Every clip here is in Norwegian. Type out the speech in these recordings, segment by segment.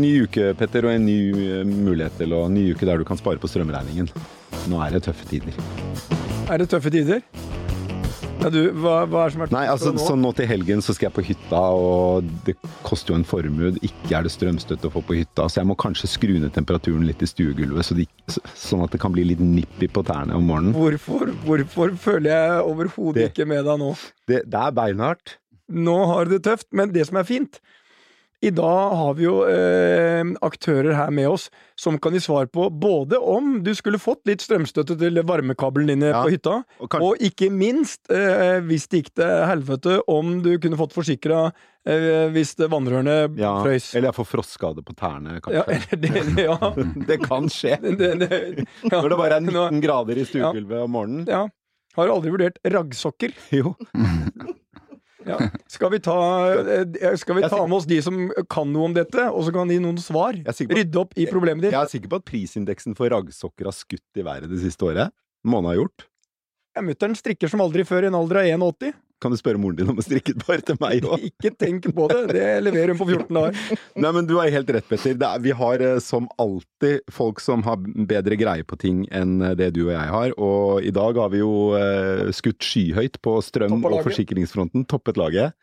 Ny uke, Petter, og en ny eh, mulighet til å Ny uke der du kan spare på strømregningen. Nå er det tøffe tider. Er det tøffe tider? Ja, du, hva, hva er det som er Nei, altså, nå? så nå til helgen så skal jeg på hytta, og det koster jo en formue. Ikke er det strømstøtte å få på hytta, så jeg må kanskje skru ned temperaturen litt i stuegulvet, så de, så- sånn at det kan bli litt nippy på tærne om morgenen. Hvorfor, hvorfor føler jeg overhodet ikke med deg nå? Det, det er beinhardt. Nå har du det tøft, men det som er fint I dag har vi jo eh, aktører her med oss som kan gi svar på både om du skulle fått litt strømstøtte til varmekabelen dine Ja, på hytta, Og kanskje, og ikke minst, eh, hvis det gikk til helvete, om du kunne fått forsikra eh, hvis vannrørene ja, frøys. eller jeg får frostskade på tærne, Ja, kanskje. eller det, ja. Det kan skje. Det, det, ja. Når det bare er 19 grader i stuegulvet om morgenen. Ja. Har du aldri vurdert raggsokker? Jo. Ja. Skal vi ta, eh, skal vi ta med oss de som kan noe om dette, og så kan de gi noen svar? På- Rydde opp i problemet ditt? Jeg er sikker på at prisindeksen for raggsokker har skutt i været det siste året. Må har ha gjort. Ja, Mutter'n strikker som aldri før i en alder av 1,80. Kan du spørre moren din om å strikke et par til meg òg? Ikke tenk på det, det leverer hun på 14 dager. Nei, men du har helt rett, Petter. Det er, vi har eh, som alltid folk som har bedre greie på ting enn eh, det du og jeg har. Og i dag har vi jo eh, skutt skyhøyt på strøm- og forsikringsfronten. Toppet laget.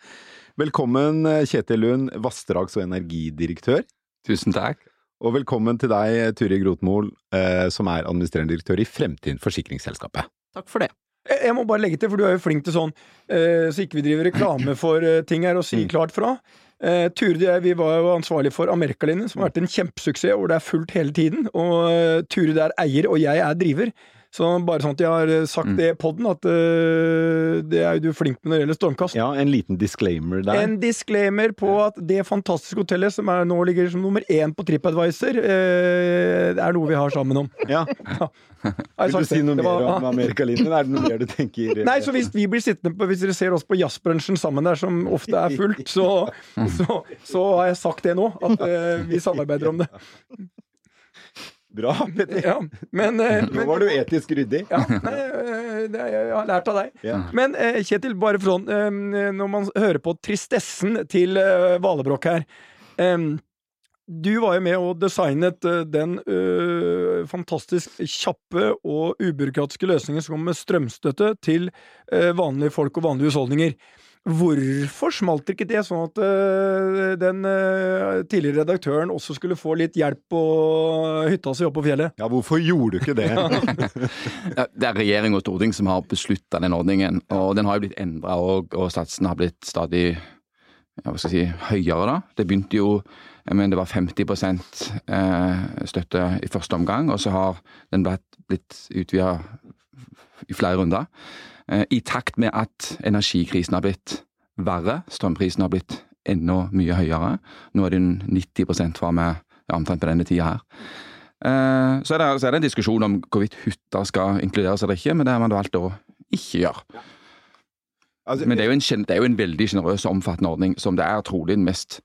Velkommen, eh, Kjetil Lund, vassdrags- og energidirektør. Tusen takk. Og velkommen til deg, Turi Grotmol, eh, som er administrerende direktør i Fremtiden Forsikringsselskapet. Takk for det. Jeg må bare legge til, for du er jo flink til sånn, eh, så ikke vi driver reklame for eh, ting her, og sier Mm. klart fra. Eh, Turid og jeg vi var jo ansvarlig for Amerikalinjen, som har vært en kjempesuksess, hvor det er fullt hele tiden. Og eh, Turid er eier, og jeg er driver. Så bare sånn at jeg har eh, sagt Mm. det i poden, at uh, det er jo du flink med når det gjelder stormkast. Ja, en liten disclaimer der. En disclaimer på at det fantastiske hotellet, som er, nå ligger som nummer én på TripAdvisor, uh, det er noe vi har sammen om. Ja. ja. Vil du si noe Det var- mer om Amerikalinjen? Er det noe mer du tenker Nei, så hvis vi blir sittende på Hvis dere ser oss på jazzbransjen sammen der, som ofte er fullt, så, så, så har jeg sagt det nå. At uh, vi samarbeider om det. Bra, Petter. Ja, men, men, Nå var du etisk ryddig. ja, nei, eh, det jeg har lært av deg. Ja. Men eh, Kjetil, bare eh, Når man hører på tristessen til eh, Valebrokk her eh, Du var jo med og designet eh, den eh, fantastisk kjappe og ubyråkratiske løsningen som kom med strømstøtte til eh, vanlige folk og vanlige husholdninger. Hvorfor smalt ikke det, sånn at uh, den uh, tidligere redaktøren også skulle få litt hjelp på hytta si oppe på fjellet? Ja, hvorfor gjorde du ikke det? Ja, Det er regjering og storting som har beslutta den ordningen, og den har jo blitt endra og, og satsen har blitt stadig ja, hva skal jeg si, høyere. da. Det begynte jo mener det var 50 eh, støtte i første omgang, og så har den blitt utvida i flere runder. Eh, I takt med at energikrisen har blitt verre, strømprisen har blitt enda mye høyere. Nå er den 90% fra med ja, omtrent på denne tida her. Eh, Så er, det, så er det en diskusjon om hvorvidt hytter skal inkluderes eller ikke, men det har man valgt å ikke gjøre. Altså, Men det er en, det er jo en veldig sjenerøs og omfattende ordning, som det er trolig den mest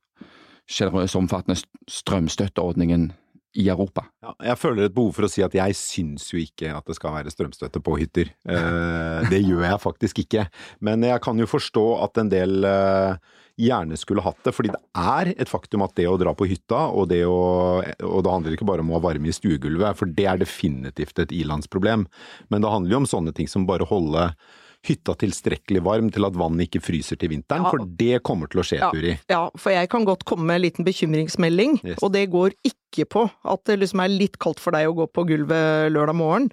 sjenerøse og omfattende st- strømstøtteordningen i Europa. ja, jeg føler et behov for å si at jeg syns jo ikke at det skal være strømstøtte på hytter. Eh, det gjør jeg faktisk ikke. Men jeg kan jo forstå at en del eh, gjerne skulle hatt det, fordi det er et faktum at det å dra på hytta, og det, å, og det handler ikke bare om å ha varme i stuegulvet, for det er definitivt et ilandsproblem, men det handler jo om sånne ting som bare holde hytta tilstrekkelig varm til at vannet ikke fryser til vinteren, Ja. for det kommer til å skje, Ja. Turi. Ja, for jeg kan godt komme med en liten bekymringsmelding, Yes. og det går ikke på at det liksom er litt kaldt for deg å gå på gulvet lørdag morgen.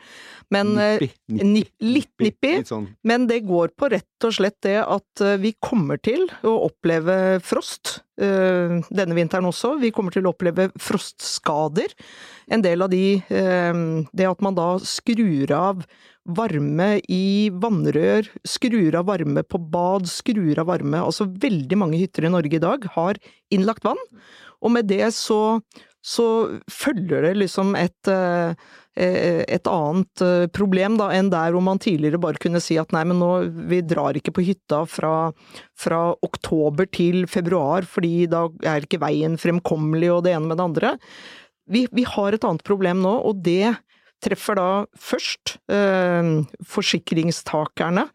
Men nippi, Nippi, litt nippi. Litt sånn Men det går på rett og slett det at eh, vi kommer til å oppleve frost eh, denne vinteren også. Vi kommer til å oppleve frostskader. En del av de eh, Det at man da skrur av varme i vannrør, skrur av varme på bad, skrur av varme Altså veldig mange hytter i Norge i dag har innlagt vann, og med det så så følger det liksom et, eh, et annet eh, problem da, enn der hvor man tidligere bare kunne si at nei, men nå, vi drar ikke på hytta fra, fra oktober til februar, fordi da er ikke veien fremkommelig og det ene med det andre. Vi, vi har et annet problem nå, og det treffer da først eh, forsikringstakerne,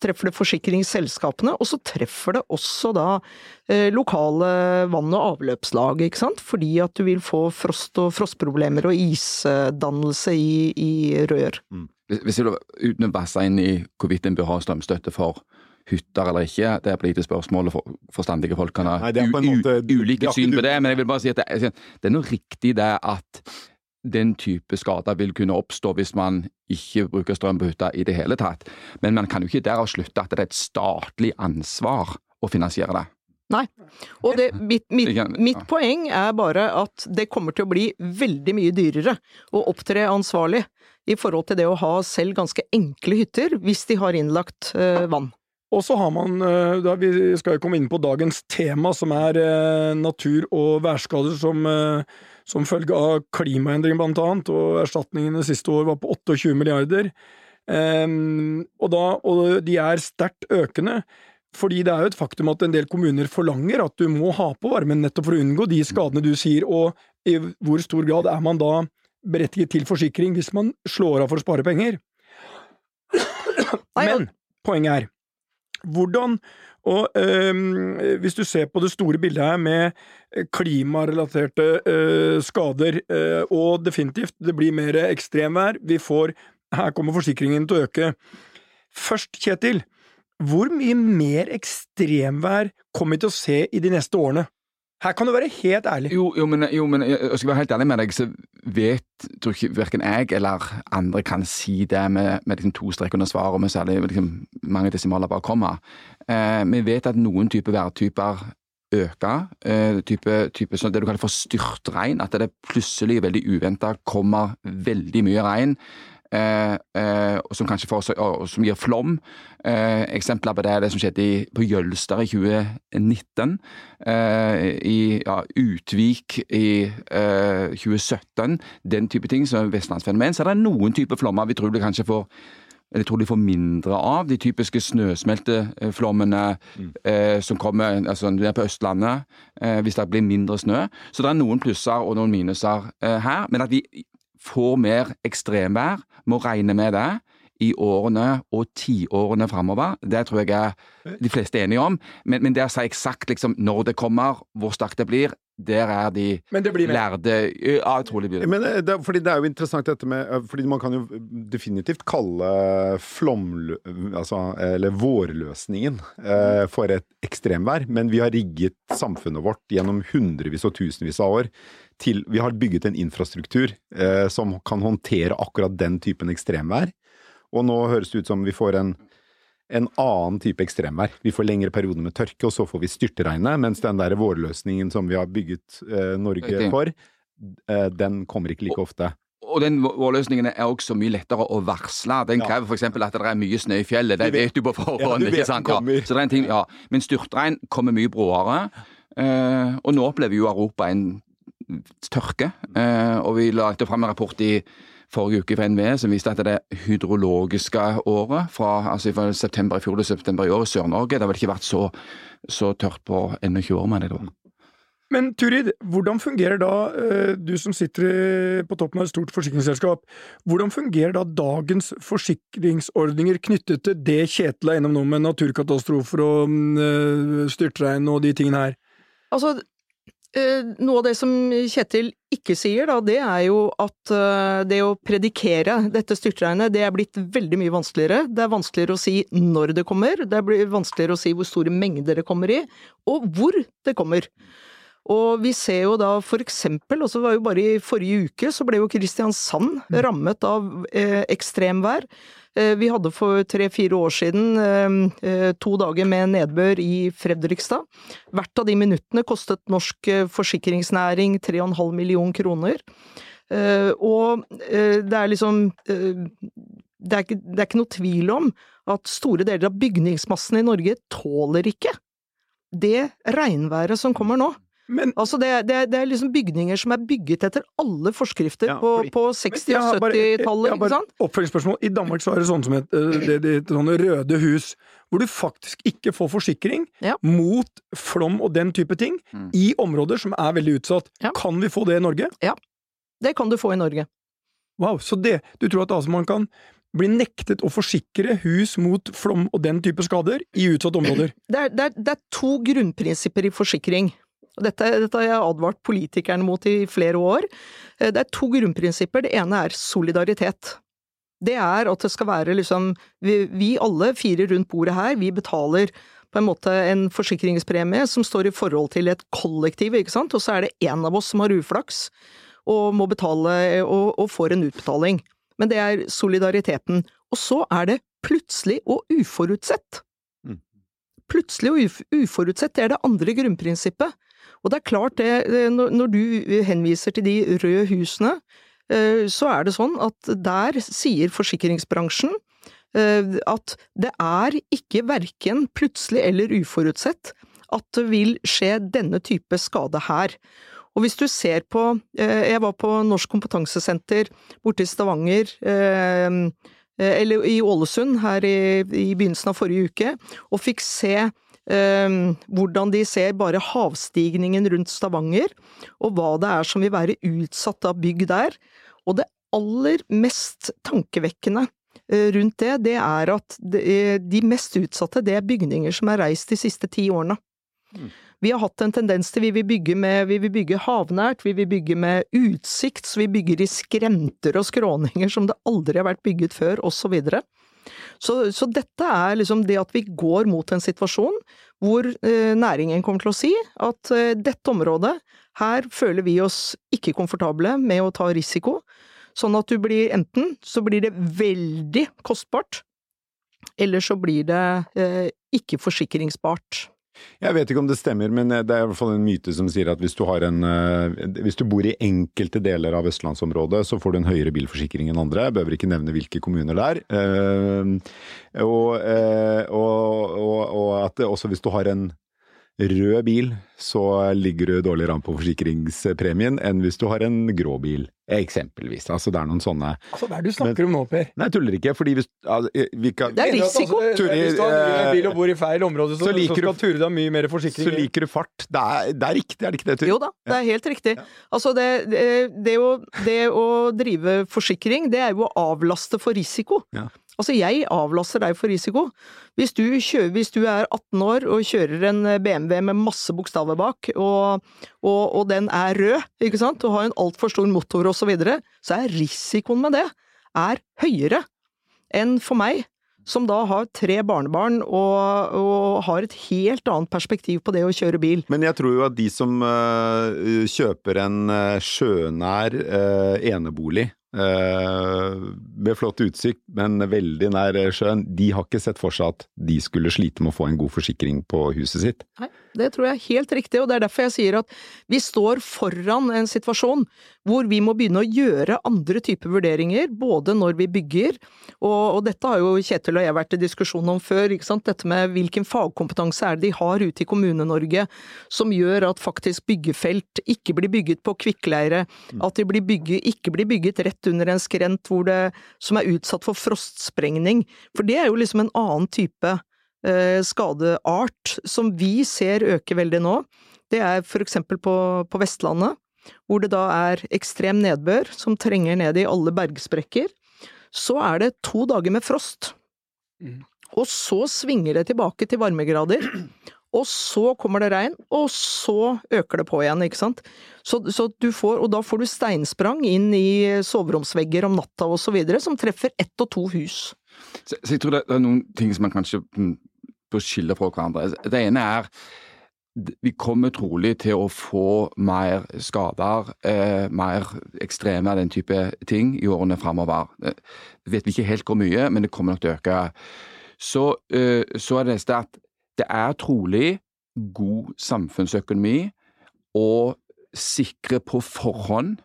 treffer det forsikringsselskapene, og så treffer det også da eh, lokale vann- og avløpslag, ikke sant? Fordi at du vil få frost og frostproblemer og isdannelse i, i rør. Hvis, hvis du uten å vasse inn i hvorvidt en bør ha strømstøtte for hytter eller ikke, det er et lite spørsmål, og for, forstandige folk kan ha måte- ulike syn på det, men jeg vil bare si at det, er- det er noe riktig det at den type skader vil kunne oppstå hvis man ikke bruker strøm på hytta i det hele tatt. Men man kan jo ikke derav slutte at det er et statlig ansvar å finansiere det. Nei. Og det, mitt, mitt, mitt poeng er bare at det kommer til å bli veldig mye dyrere å opptre ansvarlig i forhold til det å ha selv ganske enkle hytter, hvis de har innlagt eh, vann. Og så har man, eh, da Vi skal jo komme inn på dagens tema, som er eh, natur- og værskader som, som følge av klimaendringer blant annet. Og erstatningene siste år var på 28 milliarder. Ehm, og, da, og de er sterkt økende. Fordi det er jo et faktum at en del kommuner forlanger at du må ha på varmen nettopp for å unngå de skadene du sier, og i hvor stor grad er man da berettiget til forsikring hvis man slår av for å spare penger? Men poenget er, hvordan og øhm, hvis du ser på det store bildet her med klimarelaterte øh, skader, øh, og definitivt, det blir mer ekstremvær, vi får Her kommer forsikringen til å øke. Først, Kjetil, hvor mye mer ekstremvær kommer vi til å se i de neste årene? Her kan du være helt ærlig. Jo, jo, men, jo, men jeg skal være helt ærlig med deg, så vet tror ikke verken jeg eller andre kan si det med, med liksom to strek under svaret, med særlig liksom, mange desimaler bak komma. Eh, vi vet at noen typer værtyper øker. Eh, type, type sånn det du kaller for styrtregn. At det plutselig, veldig uventa, kommer veldig mye regn. Eh, eh, som kanskje får, som gir flom. Eh, eksempler på det er det som skjedde i, på Jølster i 2019. Eh, I ja, Utvik i eh, 2017. Den type ting som er vestlandsfenomen. Så er det noen typer flommer vi tror det kanskje får eller jeg tror de får mindre av de typiske snøsmelteflommene eh, som kommer altså, på Østlandet eh, hvis det blir mindre snø. Så det er noen plusser og noen minuser eh, her. Men at vi får mer ekstremvær, må regne med det i årene og tiårene framover. Det tror jeg er de fleste er enige om. Men, men det å si eksakt liksom, når det kommer, hvor sterkt det blir, der er de Men det blir mer. lærde Ja, utrolig mye. det. Men det, er- fordi det er jo interessant dette med eh, Fordi man kan jo definitivt kalle flom... Altså, eller vårløsningen eh, for et ekstremvær. Men vi har rigget samfunnet vårt gjennom hundrevis og tusenvis av år til Vi har bygget en infrastruktur eh, som kan håndtere akkurat den typen ekstremvær. Og nå høres det ut som vi får en en annen type ekstremvær. Vi får lengre perioder med tørke, og så får vi styrteregnet, mens den der vårløsningen som vi har bygget eh, Norge Riktig. for, eh, den kommer ikke like ofte. Og den vårløsningen er også mye lettere å varsle. Den Ja. krever f.eks. at det er mye snø i fjellet. Det vet- du på forhånd. Ja, ikke sant? Ja. Så det er en ting, ja. Men styrtregn kommer mye bråere. Eh, og nå opplever jo Europa en tørke. Eh, og vi la fram en rapport i forrige uke fra NVE som viste at det hydrologiske året fra, altså fra september i fjor til september i år i Sør-Norge Det har vel ikke vært så, så tørt på 21 år, mener jeg det var. Men Turid, hvordan fungerer da, eh, du som sitter på toppen av et stort forsikringsselskap, hvordan fungerer da dagens forsikringsordninger knyttet til det Kjetil er innom nå med naturkatastrofer og mm, eh, styrtregn og de tingene her? Altså, noe av det som Kjetil ikke sier, da, det er jo at eh, det å predikere dette styrtregnet, det er blitt veldig mye vanskeligere. Det er vanskeligere å si når det kommer, det blir vanskeligere å si hvor store mengder det kommer i, og hvor det kommer. Og vi ser jo da for eksempel, og så var jo bare i forrige uke, så ble jo Kristiansand rammet av eh, ekstremvær. Eh, Vi hadde for tre-fire år siden eh, eh, to dager med nedbør i Fredrikstad. Hvert av de minuttene kostet norsk eh, forsikringsnæring 3,5 million kroner. Eh, Og det er liksom det er, ikke, det er ikke noe tvil om at store deler av bygningsmassen i Norge tåler ikke det regnværet som kommer nå. Men Altså det, det, det er liksom bygninger som er bygget etter alle forskrifter Ja, på, på 60- og 70-tallet, har ikke sant? Oppfølgingsspørsmål. I Danmark så er det sånn som et, eh, det, det, det, sånne røde hus, hvor du faktisk ikke får forsikring Ja. mot flom og den type ting Mm. i områder som er veldig utsatt. Ja. Kan vi få det i Norge? Ja, Det kan du få i Norge. Wow, så det, du tror at altså man kan bli nektet å forsikre hus mot flom og den type skader i utsatte områder? Det er, det er, det er to grunnprinsipper i forsikring. Og Dette, dette har jeg advart politikerne mot i flere år. Eh, Det er to grunnprinsipper. Det ene er solidaritet. Det er at det skal være liksom Vi, vi alle fire rundt bordet her, vi betaler på en måte en forsikringspremie som står i forhold til et kollektiv, ikke sant, og så er det én av oss som har uflaks og må betale og, og får en utbetaling. Men det er solidariteten. Og så er det plutselig og uforutsett. Mm. Plutselig og uforutsett, det er det andre grunnprinsippet. Og det er klart det, det- når du henviser til de røde husene, eh, så er det sånn at der sier forsikringsbransjen eh, at det er ikke verken plutselig eller uforutsett at det vil skje denne type skade her. Og hvis du ser på eh, Jeg var på Norsk kompetansesenter borte i Stavanger, eh, eller i Ålesund her i, i begynnelsen av forrige uke, og fikk se eh, hvordan de ser bare havstigningen rundt Stavanger, og hva det er som vil være utsatt av bygg der. Og det aller mest tankevekkende eh, rundt det, det er at de mest utsatte, det er bygninger som er reist de siste ti årene. Vi har hatt en tendens til vi vil bygge med, vi vil bygge havnært, vi vil bygge med utsikt, så vi bygger i skrenter og skråninger som det aldri har vært bygget før, og så. Så, dette er liksom det at vi går mot en situasjon hvor eh, næringen kommer til å si at eh, dette området, her føler vi oss ikke komfortable med å ta risiko, sånn at du blir enten så blir det veldig kostbart, eller så blir det eh, ikke forsikringsbart. Jeg vet ikke om det stemmer, men det er i hvert fall en myte som sier at hvis du, en, eh, hvis du bor i enkelte deler av østlandsområdet, så får du en høyere bilforsikring enn andre. Jeg behøver ikke nevne hvilke kommuner det er. Eh, Og, eh, og, og, og at også hvis du har en rød bil, så ligger du dårligere an på forsikringspremien enn hvis du har en grå bil, eksempelvis. Altså det er noen sånne Altså, hva er det du snakker om nå, Per? Nei, jeg tuller ikke, fordi hvis altså, vi kan, Det er at, risiko. Altså, turer, hvis du har en eh, bil og bor i feil område, så, så så, skal du- ture deg mye mer forsikring. Så liker du fart. Det er, det er riktig, er det ikke det, Tur? Jo da, det er helt riktig. Altså det, det, det, å, det å drive forsikring, det er jo å avlaste for risiko. Ja. Altså jeg avlaster deg for risiko. Hvis du, kjører, hvis du er 18 år og kjører en BMW med masse bokstaver bak, og, og, og den er rød, ikke sant, og har en altfor stor motor og så videre, så er risikoen med det er høyere enn for meg, som da har tre barnebarn og, og har et helt annet perspektiv på det å kjøre bil. Men jeg tror jo at de som uh, kjøper en uh, sjønær uh, enebolig med flott utsikt, men veldig nær sjøen, de har ikke sett for seg at de skulle slite med å få en god forsikring på huset sitt. Nei, det tror jeg er helt riktig, og det er derfor jeg sier at vi står foran en situasjon hvor vi må begynne å gjøre andre typer vurderinger, både når vi bygger, og, og dette har jo Kjetil og jeg vært i diskusjon om før, ikke sant, dette med hvilken fagkompetanse er det de har ute i Kommune-Norge som gjør at faktisk byggefelt ikke blir bygget på kvikkleire, at de blir bygget, ikke blir bygget rett under en skrent hvor det, som er utsatt for frostsprengning, for det er jo liksom en annen type skadeart som vi ser øke veldig nå. Det er for eksempel på, på Vestlandet, hvor det da er ekstrem nedbør som trenger ned i alle bergsprekker. Så er det to dager med frost. Mm. Og så svinger det tilbake til varmegrader. Og så kommer det regn, og så øker det på igjen, ikke sant. Så, så du får, og da får du steinsprang inn i soveromsvegger om natta og så videre, som treffer ett og to hus. Så, så jeg tror det er noen ting som man kanskje mm, bør skille fra hverandre. Det ene er vi kommer trolig til å få mer skader, eh, mer ekstreme av den type ting i årene framover. Eh, vet vi ikke helt hvor mye, men det kommer nok til å øke. Så, eh, så er det neste at det er trolig god samfunnsøkonomi å sikre på forhånd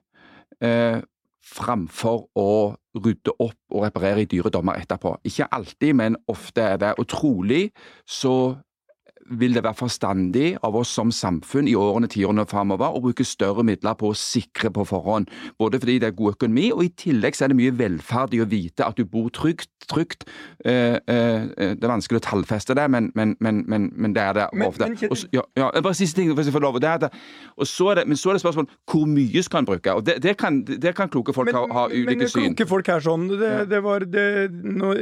eh, framfor å rydde opp og reparere i dyre dommer etterpå. Ikke alltid, men ofte er det. Og trolig så vil det være forstandig av oss som samfunn i årene tiårene framover å bruke større midler på å sikre på forhånd. Både fordi det er god økonomi, og i tillegg så er det mye velferd i å vite at du bor trygt. trygt. Eh, eh, det er vanskelig å tallfeste det, men, men, men, men det er det ofte. Og så- ja, ja, bare siste ting, hvis jeg får lov. Det er det. og så er det, men så er det spørsmål hvor mye skal en bruke? og Det, det, kan, det kan kloke folk ha, ha ulike men kloke folk er sånn. Det, det var det, nå,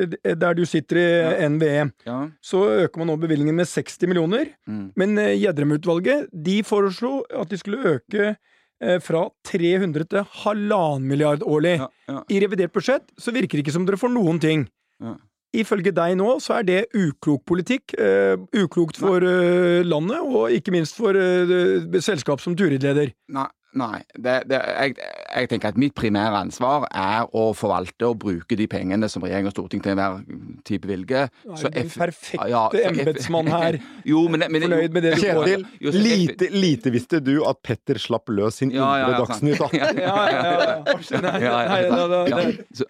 Der du sitter i NVE, Ja. så øker man nå bevilgningen med 60 millioner. Mm. Men eh, Gjedrem-utvalget de foreslo at de skulle øke eh, fra 300 til halvannen milliard årlig. Ja, ja. I revidert budsjett så virker det ikke som dere får noen ting. Ja. Ifølge deg nå så er det uklok politikk. Uh, uklokt for uh, landet, og ikke minst for uh, selskap som Turid-leder. Nei, nei. Det, det, jeg, jeg tenker at mitt primære ansvar er å forvalte og bruke de pengene som regjering og storting til enhver tid bevilger. Du er jo den perfekte Ja, embetsmann her. Jo, men, men Fornøyd med det du får. Lite, lite visste du at Petter slapp løs sin Ja, ja, indre ja, Dagsnytt 18. Ja, Ja,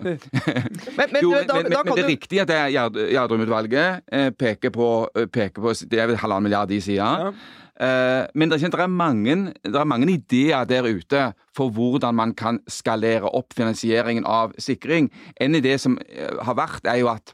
Men, men, Jo, men, da, men, da men det er riktig at er Gjerdrum-utvalget eh, peker, på, eh, peker på Det er vel halvannen milliard de sier. Ja. Eh, men det er, mange, det er mange ideer der ute for hvordan man kan skalere opp finansieringen av sikring. En idé som eh, har vært, er jo at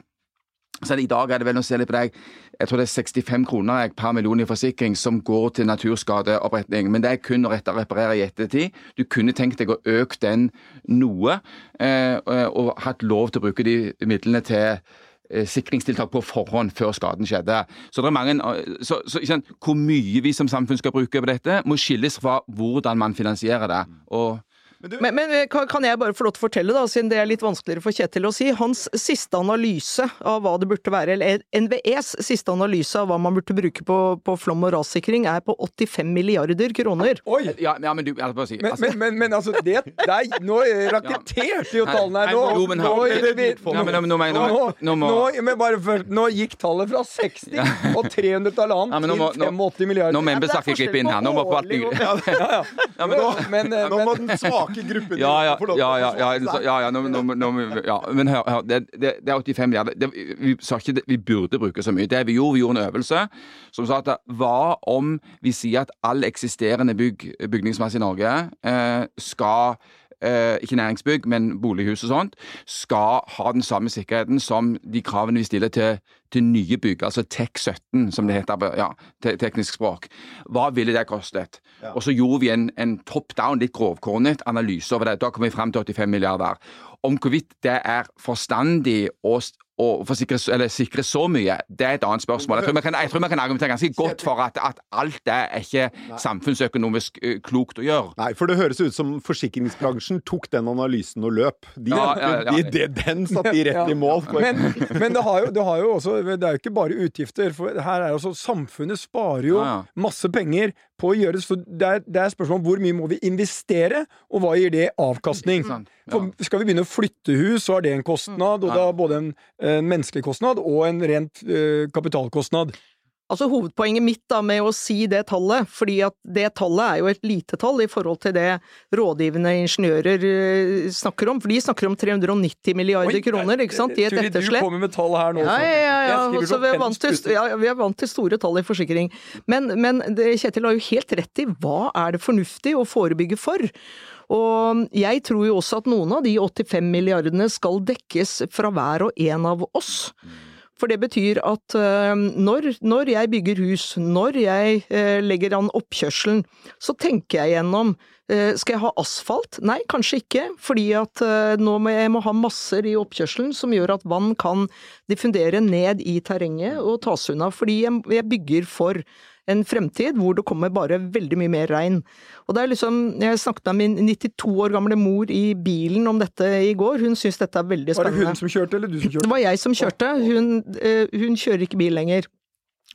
er I dag er det vel noe særlig på deg, jeg tror det er 65 kroner jeg, per million i forsikring som går til naturskadeoppretning. Men det er kun å reparere i ettertid. Du kunne tenkt deg å øke den noe, eh, og hatt lov til å bruke de midlene til sikringstiltak på forhånd før skaden skjedde. Så det er mange, eh, så, så Hvor mye vi som samfunn skal bruke på dette, må skilles fra hvordan man finansierer det. Og Men, men men kan kan jeg bare få lov til å fortelle, da, siden det er litt vanskeligere for Kjetil å si. Hans siste analyse av hva det burde være, eller NVEs siste analyse av hva man burde bruke på, på flom- og rassikring, er på 85 milliarder kroner. Oi! ja, ja, men du jeg på si Men, altså, men, men, men altså, det, det er, nå raketterte jo tallene her. Nå, Nei, jo, men nå, nå- nå nå- nå, nå nå, men bare først, nå gikk tallet fra 60 og 300 til halvannen Ja, til 85 milliarder. Nå må men det klippe inn her. Nå må på forvaltningen årlig ja, ja. Ja, men nå- men, eh, må men, den svake gruppen Ja, ja, ja. Men hør, det, er 85 milliarder. Vi sa ikke vi burde bruke så mye. Det vi gjorde, vi gjorde en øvelse som sa at hva om vi sier at all eksisterende bygg, bygningsmasse i Norge eh, skal ikke næringsbygg, men bolighus og sånt, skal ha den samme sikkerheten som de kravene vi stiller til, til nye bygg, altså TEK17, som det heter på ja, te teknisk språk. Hva ville det kostet? Og så gjorde vi en, en top down, litt grovkornet analyse over det. Da kom vi frem til 85 milliarder. Om hvorvidt det er forstandig å, s- å forsikre, eller sikre så mye, det er et annet spørsmål. Jeg tror vi kan, tror vi kan argumentere ganske godt for at, at alt det er ikke samfunnsøkonomisk eh, klokt å gjøre. Nei, for det høres ut som forsikringsbransjen tok den analysen og løp. De, Ja, ja, ja. de, de, den satt de rett Ja. i mål for. men, men det, har jo, det har jo også Det er jo ikke bare utgifter. For her er også Samfunnet sparer jo Ja, ja. masse penger på å gjøre Så det er, det er spørsmål om hvor mye må vi investere, og hva gir det avkastning? Ja. For skal vi begynne å flytte hus, så er det en kostnad, og da både en, en menneskelig kostnad og en rent uh, kapitalkostnad. Altså Hovedpoenget mitt da med å si det tallet, fordi at det tallet er jo et lite tall i forhold til det rådgivende ingeniører eh, snakker om. For de snakker om 390 milliarder Oi, kroner, ikke sant, i et Turid, Du kommer med tall her nå. Ja, ja, ja. ja. Skriver Altså, som vi, er vant til, ja, vi er vant til store tall i forsikring. Men, men det, Kjetil har jo helt rett i hva er det fornuftig å forebygge for? Og jeg tror jo også at noen av de 85 milliardene skal dekkes fra hver og en av oss. For det betyr at øh, når, når jeg bygger hus, når jeg øh, legger an oppkjørselen, så tenker jeg gjennom øh, skal jeg ha asfalt? Nei, kanskje ikke, fordi at nå må jeg må ha masser i oppkjørselen som gjør at vann kan diffundere ned i terrenget og tas unna, fordi jeg bygger for en fremtid hvor det kommer bare veldig mye mer regn. Og det er liksom, Jeg snakket med min 92 år gamle mor i bilen om dette i går, hun syns dette er veldig spennende. Var det hun som kjørte, eller du som kjørte? Det var jeg som kjørte. Hun, eh, hun kjører ikke bil lenger.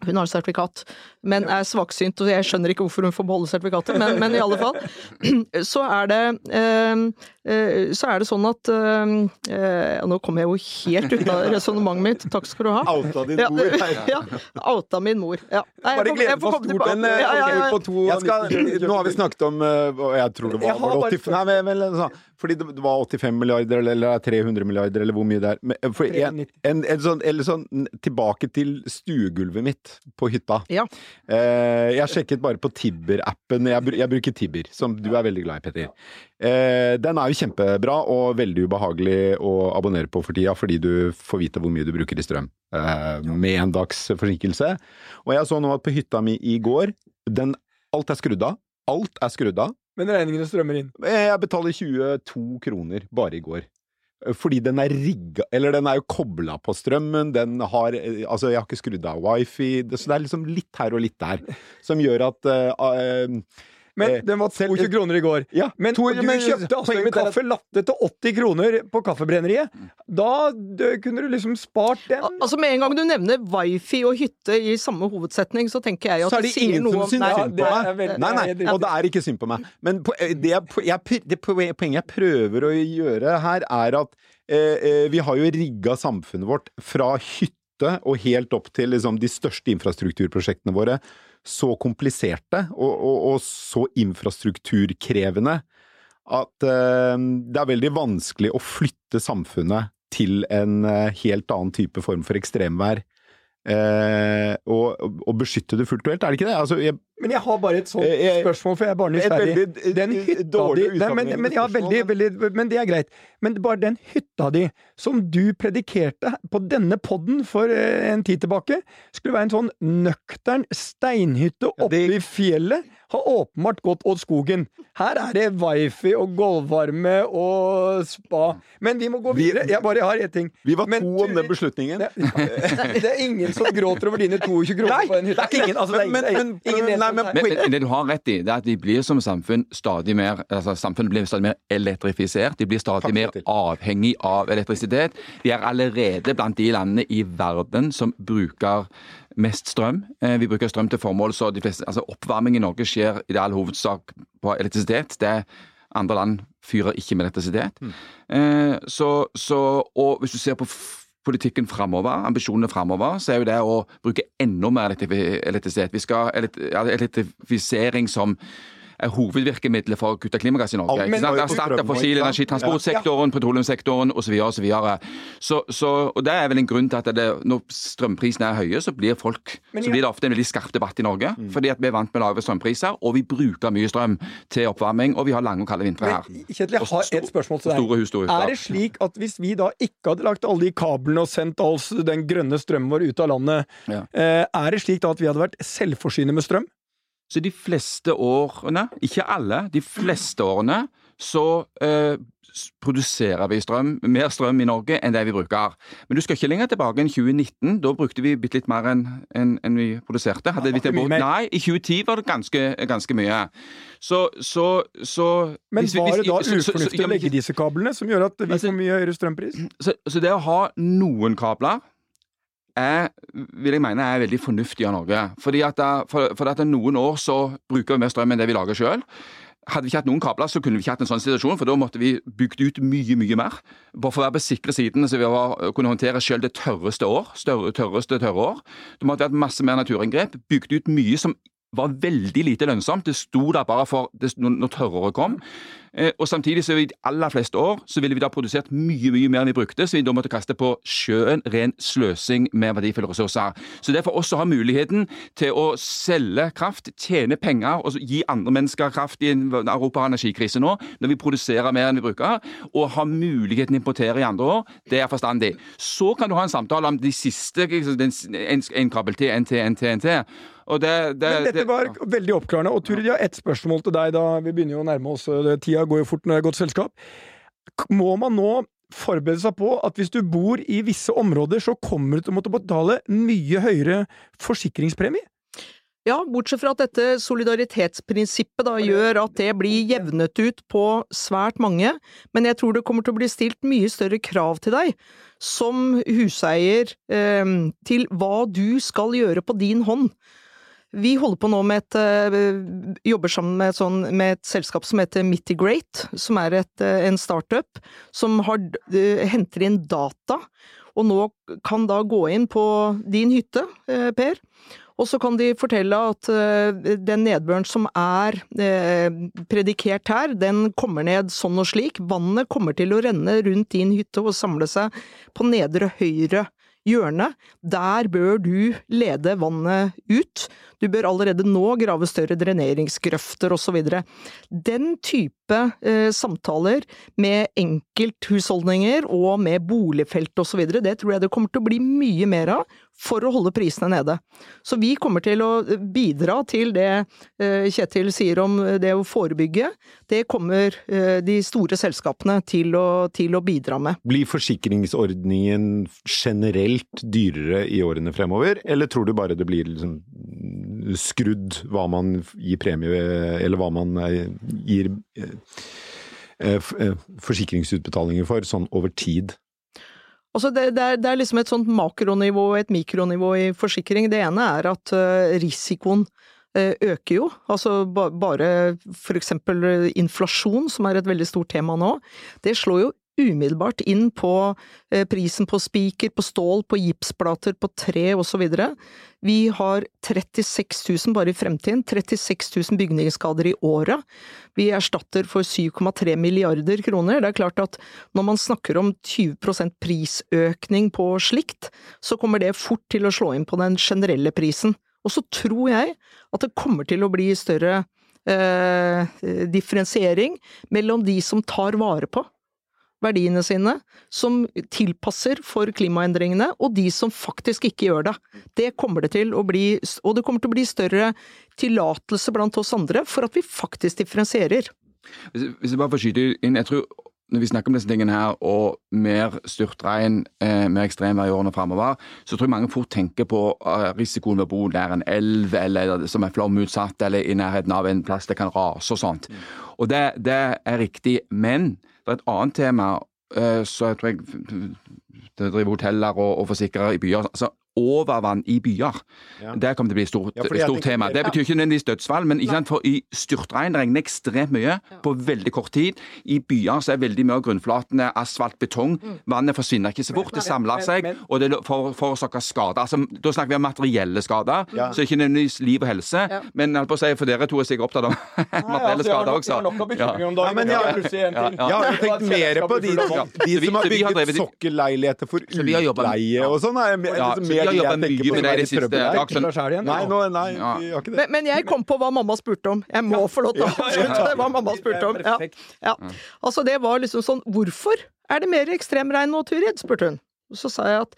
Hun har sertifikat, men er svaksynt, og jeg skjønner ikke hvorfor hun får beholde sertifikatet, men, men i alle fall. Så er det, eh, eh, så er det sånn at eh, eh, Nå kommer jeg jo helt ut av resonnementet mitt, takk skal du ha. Outa din mor. ja, outa min mor. Ja. Nei, Bare jeg får- glede komme stort. en eh, Ja, ja, ja. på to Jeg skal, nå har vi snakket om eh, Jeg tror det var, var det bare 85 Nei, men, men, sånn, fordi det var 85 milliarder eller, eller 300 milliarder, eller hvor mye det er. Men, eh, for en, 390. en, en sånn, eller sånn tilbake til stuegulvet mitt på hytta. Ja. Eh, jeg sjekket bare på Tibber-appen. Jeg, jeg bruker Tibber, som du er veldig glad i, Petter. Eh, den er jo kjempebra og veldig ubehagelig å abonnere på for tida, fordi du får vite hvor mye du bruker i strøm. Eh, med en dags forsinkelse. Og jeg så nå at på hytta mi i går, den, alt er skrudd av. Alt er skrudd av. Men regningene strømmer inn. Eh, Jeg betaler 22 kroner bare i går. Eh, Fordi den er rigga Eller den er jo kobla på strømmen, den har eh, Altså, jeg har ikke skrudd av wifi, så det er liksom litt her og litt der. Som gjør at uh, eh, Men Eh, den var 22 kroner i går. Ja, Men to- du men- kjøpte altså en kaffe latte til 80 kroner på Kaffebrenneriet. Da d- kunne du liksom spart den. Al- Altså Med en gang du nevner wifi og hytte i samme hovedsetning, så tenker jeg at Så er det, ingen som syns synd på det meg. veldig- Nei, det nei, og det er ikke synd på meg. Men eh, det, jeg, det poenget jeg prøver å gjøre her, er at eh, eh, vi har jo rigga samfunnet vårt fra hytte og helt opp til liksom, de største infrastrukturprosjektene våre så kompliserte og, og, og så infrastrukturkrevende at uh, det er veldig vanskelig å flytte samfunnet til en uh, helt annen type form for ekstremvær. Eh, og, og beskytte det fullt og helt, er det ikke det? Altså, jeg, Men jeg har bare et sånt Eh, jeg- spørsmål, for jeg er bare nysgjerrig. eh, Den hytta dårlig di Nei, men, men, ja, veldig, veldig, men det er greit. Men bare den hytta di, som du predikerte på denne podden for eh, en tid tilbake, skulle være en sånn nøktern steinhytte Ja, oppe det- i fjellet, har åpenbart gått åt skogen. Her er det wifi og gulvvarme og spa. Men vi må gå videre. Jeg bare har én ting. Vi var Men to om den beslutningen. Det, det er ingen som gråter over dine 22 kroner på en hytte. Ingen, altså, det er Men- ingen, men- ingen nei, men- Men, men det du har rett i, det er at vi blir som samfunn stadig mer altså Samfunnet blir stadig mer elektrifisert. De blir stadig Takk, mer avhengig av elektrisitet. Vi er allerede blant de landene i verden som bruker mest strøm. Eh, Vi bruker strøm til formål, så de fleste, altså oppvarming i Norge skjer i det all hovedsak på elektrisitet. Det andre land fyrer ikke med elektrisitet. Mm. Så, så, og hvis du ser på politikken framover, ambisjonene framover, så er jo det å bruke enda mer elektrisitet. Vi skal ha elektrifisering som er hovedvirkemidlet for å kutte klimagass i Norge. Ikke sant? Erstatte fossil energi, transportsektoren, petroleumssektoren osv. osv. Så, så, og det er vel en grunn til at det, når strømprisene er høye, så blir folk så blir det ofte en veldig skarp debatt i Norge. Fordi at vi er vant med lave strømpriser, og vi bruker mye strøm til oppvarming, og vi har lange og kalde vintre her. Kjetil, jeg har et spørsmål til deg. hus. Er det slik at hvis vi da ikke hadde lagt alle de kablene og sendt all den grønne strømmen vår ut av landet, Ja. eh, er det slik da at vi hadde vært selvforsynende med strøm? Så de fleste årene, ikke alle, de fleste årene, så eh, produserer vi strøm, mer strøm i Norge enn det vi bruker. Men du skal ikke lenger tilbake enn 2019. Da brukte vi litt mer enn en, en vi produserte. Hadde vi tilbake, nei, i 2010 var det ganske, ganske mye. Så, så, så Men hvis var det da ufornuftig å legge disse kablene, som gjør at vi Altså- får mye høyere strømpris? så, så det å ha noen kabler er, vil jeg mene er veldig fornuftig av Norge. Fordi at, det, for, for at noen år så bruker vi mer strøm enn det vi lager sjøl. Hadde vi ikke hatt noen kabler, så kunne vi ikke hatt en sånn situasjon, for da måtte vi bygd ut mye, mye mer. Bare for å være på sikre siden, så vi var, kunne håndtere sjøl det tørreste år. Større, tørreste tørre år. Da måtte hatt masse mer naturinngrep. Bygd ut mye som var veldig lite lønnsomt. Det sto der bare for det, når, tørråret kom. Eh, og samtidig så i de aller fleste år så ville vi da produsert mye mye mer enn vi brukte, så vi da måtte kaste på sjøen ren sløsing med verdifulle ressurser. Så det er for oss å ha muligheten til å selge kraft, tjene penger og gi andre mennesker kraft i en Europa har energikrise nå, når vi produserer mer enn vi bruker, og ha muligheten til å importere i andre år, det er forstandig. Så kan du ha en samtale om de siste, en, en kabel til, NT, NT, en det, det, Men dette det- var veldig oppklarende. Og Turid, jeg har ett spørsmål til deg, da vi begynner jo å nærme oss. Tida går jo fort når det er godt selskap. Må man nå forberede seg på at hvis du bor i visse områder, så kommer du til å måtte betale mye høyere forsikringspremie? Ja, bortsett fra at dette solidaritetsprinsippet da gjør at det blir jevnet ut på svært mange, men jeg tror det kommer til å bli stilt mye større krav til deg som huseier eh, til hva du skal gjøre på din hånd. Vi holder på nå med et eh, jobber sammen med et, sånn, med et selskap som heter Mitigate, som er et, eh, en startup som har, eh, henter inn data, og nå kan da gå inn på din hytte, Per, Og så kan de fortelle at den nedbøren som er predikert her, den kommer ned sånn og slik. Vannet kommer til å renne rundt din hytte og samle seg på nedre høyre hjørne. Der bør du lede vannet ut. Du bør allerede nå grave større dreneringsgrøfter osv. Den type eh, samtaler med enkelthusholdninger og med boligfelt osv., det tror jeg det kommer til å bli mye mer av for å holde prisene nede. Så vi kommer til å bidra til det eh, Kjetil sier om det å forebygge. Det kommer eh, de store selskapene til å, til å bidra med. Blir forsikringsordningen generelt dyrere i årene fremover, eller tror du bare det blir liksom skrudd hva man gir premie, eller hva man eh, gir forsikringsutbetalinger for, sånn over tid? Altså det, det, er, det, er, liksom et sånt makronivå og et mikronivå i forsikring. Det ene er at risikoen øker jo. Altså ba, bare for eksempel inflasjon, som er et veldig stort tema nå. Det slår jo umiddelbart inn på eh, prisen på spiker, på stål, på gipsplater, på tre osv. Vi har 36 000 bare i fremtiden, 36 000 bygningsskader i året. Vi erstatter for 7,3 milliarder kroner. Det er klart at når man snakker om 20% prisøkning på slikt, så kommer det fort til å slå inn på den generelle prisen. Og så tror jeg at det kommer til å bli større eh, differensiering mellom de som tar vare på verdiene sine, som tilpasser for klimaendringene, og de som faktisk ikke gjør det. Det kommer det til å bli, og det kommer til å bli større tillatelse blant oss andre for at vi faktisk differensierer. Hvis, jeg bare får skyte inn, jeg tror når vi snakker om disse tingene her, og mer styrtregn, eh, mer ekstremvær i årene framover, så tror jeg mange fort tenker på uh, risikoen ved å bo nær en elv, eller som er flomutsatt, eller i nærheten av en plass det kan rase og sånt. Mm. Og det, det, er riktig, men det er et annet tema uh, så jeg tror jeg det driver hoteller og, og forsikrere i byer. Altså, overvann i byer. Ja. Det kommer til å bli et stort, ja, stort tema. Det betyr ikke nødvendigvis dødsfall, men sant, for i styrtregn regner ekstremt mye på veldig kort tid. I byer så er veldig mye av grunnflatene asfalt, betong. Mm. Vannet forsvinner ikke så fort, det samler seg, og det forårsaker skader. Altså, da snakker vi om materielle skader, ja. så ikke nødvendigvis liv og helse. Men jeg på å si, for dere to er sikkert opptatt av materielle skader også. Ja, men jeg har tenkt mer på de, de som har bygget sokkelleiligheter for utleie og sånn. er vi har jobba mye med det i det siste. Nei, nå, nei, ja. vi har ikke det. Men, men, jeg kom på hva mamma spurte om. Jeg må få lov til å avslutte det, hva mamma spurte om. Ja. Ja. Altså, det var liksom sånn Hvorfor er det mer ekstremregn nå, Turid? spurte hun. Så sa jeg at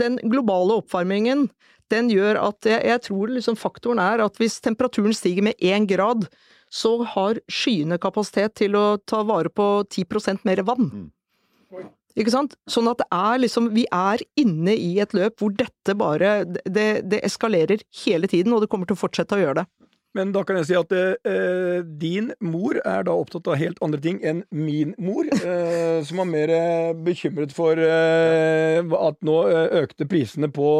den globale oppvarmingen den gjør at jeg, jeg tror liksom faktoren er at hvis temperaturen stiger med én grad, så har skyene kapasitet til å ta vare på 10% mer vann. Mm. Ikke sant? Sånn at det er liksom Vi er inne i et løp hvor dette bare det, det eskalerer hele tiden, og det kommer til å fortsette å gjøre det. Men da kan jeg si at eh, din mor er da opptatt av helt andre ting enn min mor, eh, som var mer eh, bekymret for eh, at nå eh, økte prisene på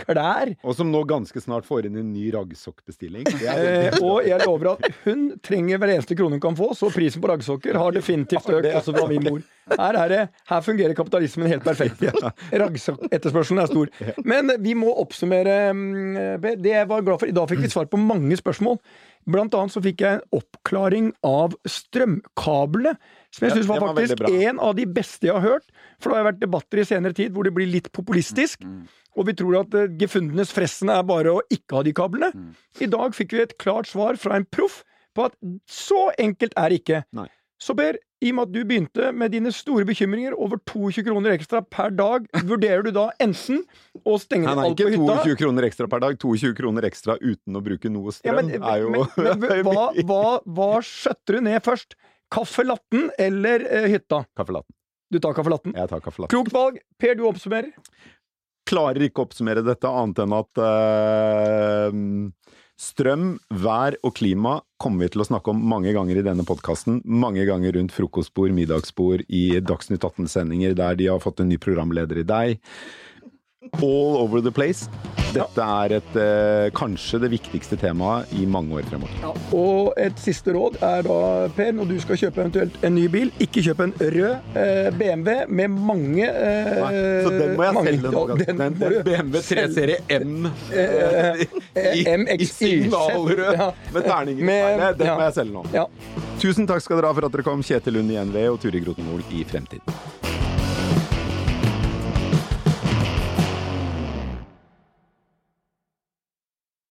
klær. Og som nå ganske snart får inn en ny raggsokkbestilling. Eh, og jeg lover at hun trenger hver eneste krone hun kan få, så prisen på raggsokker har definitivt økt også fra min mor. Her, det, her, fungerer kapitalismen helt perfekt. Raggsokketterspørselen er stor. Men vi må oppsummere. Mm, det jeg var glad for. I dag fikk vi svar på mange spørsmål. Blant annet så fikk jeg en oppklaring av strømkablene, som jeg syns var faktisk en av de beste jeg har hørt. For det har vært debatter i senere tid hvor det blir litt populistisk. Mm, mm. Og vi tror at eh, gefundenes fressen er bare å ikke ha de kablene. Mm. I dag fikk vi et klart svar fra en proff på at så enkelt er det ikke. Nei. Så Per, i og med at du begynte med dine store bekymringer, over 22 kroner ekstra per dag, vurderer du da enten å stenge ned alt på hytta Nei, ikke 22 kroner ekstra per dag, 22 kroner ekstra uten å bruke noe strøm, ja, men, er jo Men, men hva, hva, hva skjøtter du ned først? Kaffelatten eller uh, hytta? Kaffelatten. Du tar kaffelatten? Jeg tar kaffelatten. Klokt valg. Per, du oppsummerer? Klarer ikke å oppsummere dette annet enn at uh, Strøm, vær og klima kommer vi til å snakke om mange ganger i denne podkasten. Mange ganger rundt frokostbord, middagsbord, i Dagsnytt 18-sendinger der de har fått en ny programleder i deg. All over the place. Dette er et, eh, kanskje det viktigste temaet i mange år fremover. Ja, og et siste råd er da, Per, når du skal kjøpe eventuelt en ny bil, ikke kjøp en rød eh, BMW med mange eh, Så den må jeg mange- selge nå. ja, Den, den den BMW 3. Serie M Eh, i, i MXY. signalrød Ja. med terninger. Med- Nei, Den ja. må jeg selge nå. Ja. Tusen takk skal dere ha for at dere kom, Kjetil Lund i NV og Turi Grotenvold i Fremtiden.